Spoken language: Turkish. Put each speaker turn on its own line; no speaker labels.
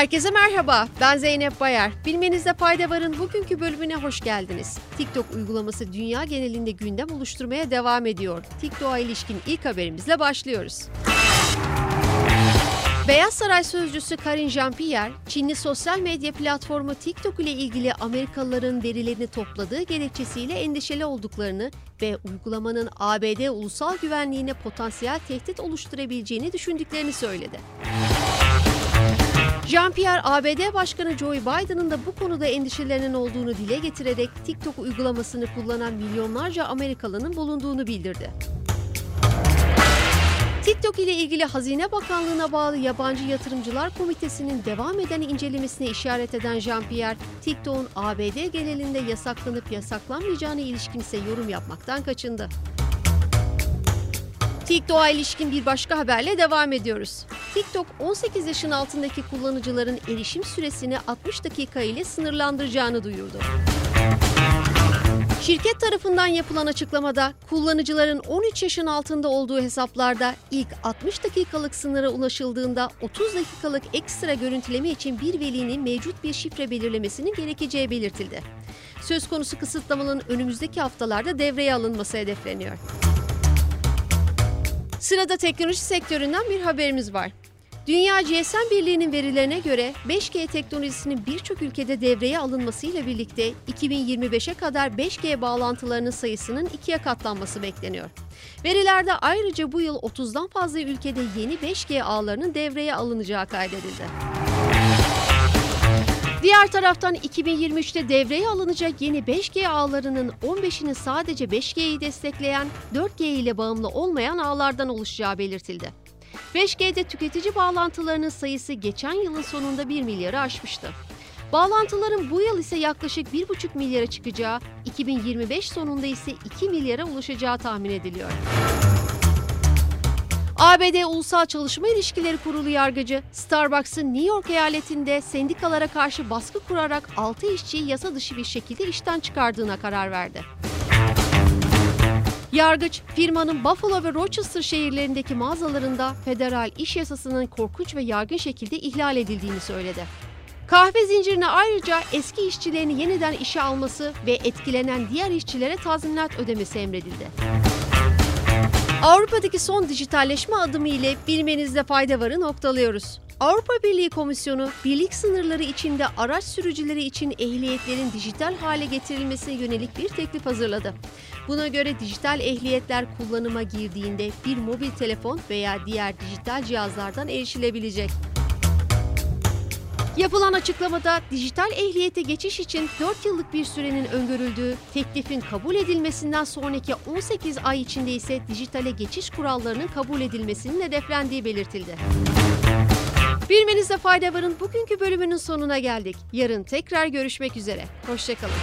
Herkese merhaba, ben Zeynep Bayar. Bilmenizde fayda varın bugünkü bölümüne hoş geldiniz. TikTok uygulaması dünya genelinde gündem oluşturmaya devam ediyor. TikTok'a ilişkin ilk haberimizle başlıyoruz. Beyaz Saray sözcüsü Karine Jean-Pierre, Çinli sosyal medya platformu TikTok ile ilgili Amerikalıların verilerini topladığı gerekçesiyle endişeli olduklarını ve uygulamanın ABD ulusal güvenliğine potansiyel tehdit oluşturabileceğini düşündüklerini söyledi. Jean-Pierre, ABD Başkanı Joe Biden'ın da bu konuda endişelerinin olduğunu dile getirerek TikTok uygulamasını kullanan milyonlarca Amerikalının bulunduğunu bildirdi. TikTok ile ilgili Hazine Bakanlığı'na bağlı Yabancı Yatırımcılar Komitesi'nin devam eden incelemesine işaret eden Jean-Pierre, TikTok'un ABD genelinde yasaklanıp yasaklanmayacağına ilişkin ise yorum yapmaktan kaçındı. TikTok'a ilişkin bir başka haberle devam ediyoruz. TikTok 18 yaşın altındaki kullanıcıların erişim süresini 60 dakika ile sınırlandıracağını duyurdu. Şirket tarafından yapılan açıklamada kullanıcıların 13 yaşın altında olduğu hesaplarda ilk 60 dakikalık sınıra ulaşıldığında 30 dakikalık ekstra görüntüleme için bir velinin mevcut bir şifre belirlemesinin gerekeceği belirtildi. Söz konusu kısıtlamanın önümüzdeki haftalarda devreye alınması hedefleniyor. Sırada teknoloji sektöründen bir haberimiz var. Dünya GSM Birliği'nin verilerine göre 5G teknolojisinin birçok ülkede devreye alınmasıyla birlikte 2025'e kadar 5G bağlantılarının sayısının ikiye katlanması bekleniyor. Verilerde ayrıca bu yıl 30'dan fazla ülkede yeni 5G ağlarının devreye alınacağı kaydedildi. Diğer taraftan 2023'te devreye alınacak yeni 5G ağlarının 15'inin sadece 5G'yi destekleyen, 4G ile bağımlı olmayan ağlardan oluşacağı belirtildi. 5G'de tüketici bağlantılarının sayısı geçen yılın sonunda 1 milyarı aşmıştı. Bağlantıların bu yıl ise yaklaşık 1,5 milyara çıkacağı, 2025 sonunda ise 2 milyara ulaşacağı tahmin ediliyor. ABD Ulusal Çalışma İlişkileri Kurulu yargıcı, Starbucks'ın New York eyaletinde sendikalara karşı baskı kurarak 6 işçiyi yasa dışı bir şekilde işten çıkardığına karar verdi. Yargıç, firmanın Buffalo ve Rochester şehirlerindeki mağazalarında federal iş yasasının korkunç ve yargın şekilde ihlal edildiğini söyledi. Kahve zincirine ayrıca eski işçilerini yeniden işe alması ve etkilenen diğer işçilere tazminat ödemesi emredildi. Avrupa'daki son dijitalleşme adımı ile bilmenizde fayda varı noktalıyoruz. Avrupa Birliği Komisyonu, birlik sınırları içinde araç sürücüleri için ehliyetlerin dijital hale getirilmesine yönelik bir teklif hazırladı. Buna göre dijital ehliyetler kullanıma girdiğinde bir mobil telefon veya diğer dijital cihazlardan erişilebilecek. Yapılan açıklamada dijital ehliyete geçiş için 4 yıllık bir sürenin öngörüldüğü, teklifin kabul edilmesinden sonraki 18 ay içinde ise dijitale geçiş kurallarının kabul edilmesinin hedeflendiği belirtildi. Bilmenizde fayda varın bugünkü bölümünün sonuna geldik. Yarın tekrar görüşmek üzere. Hoşçakalın.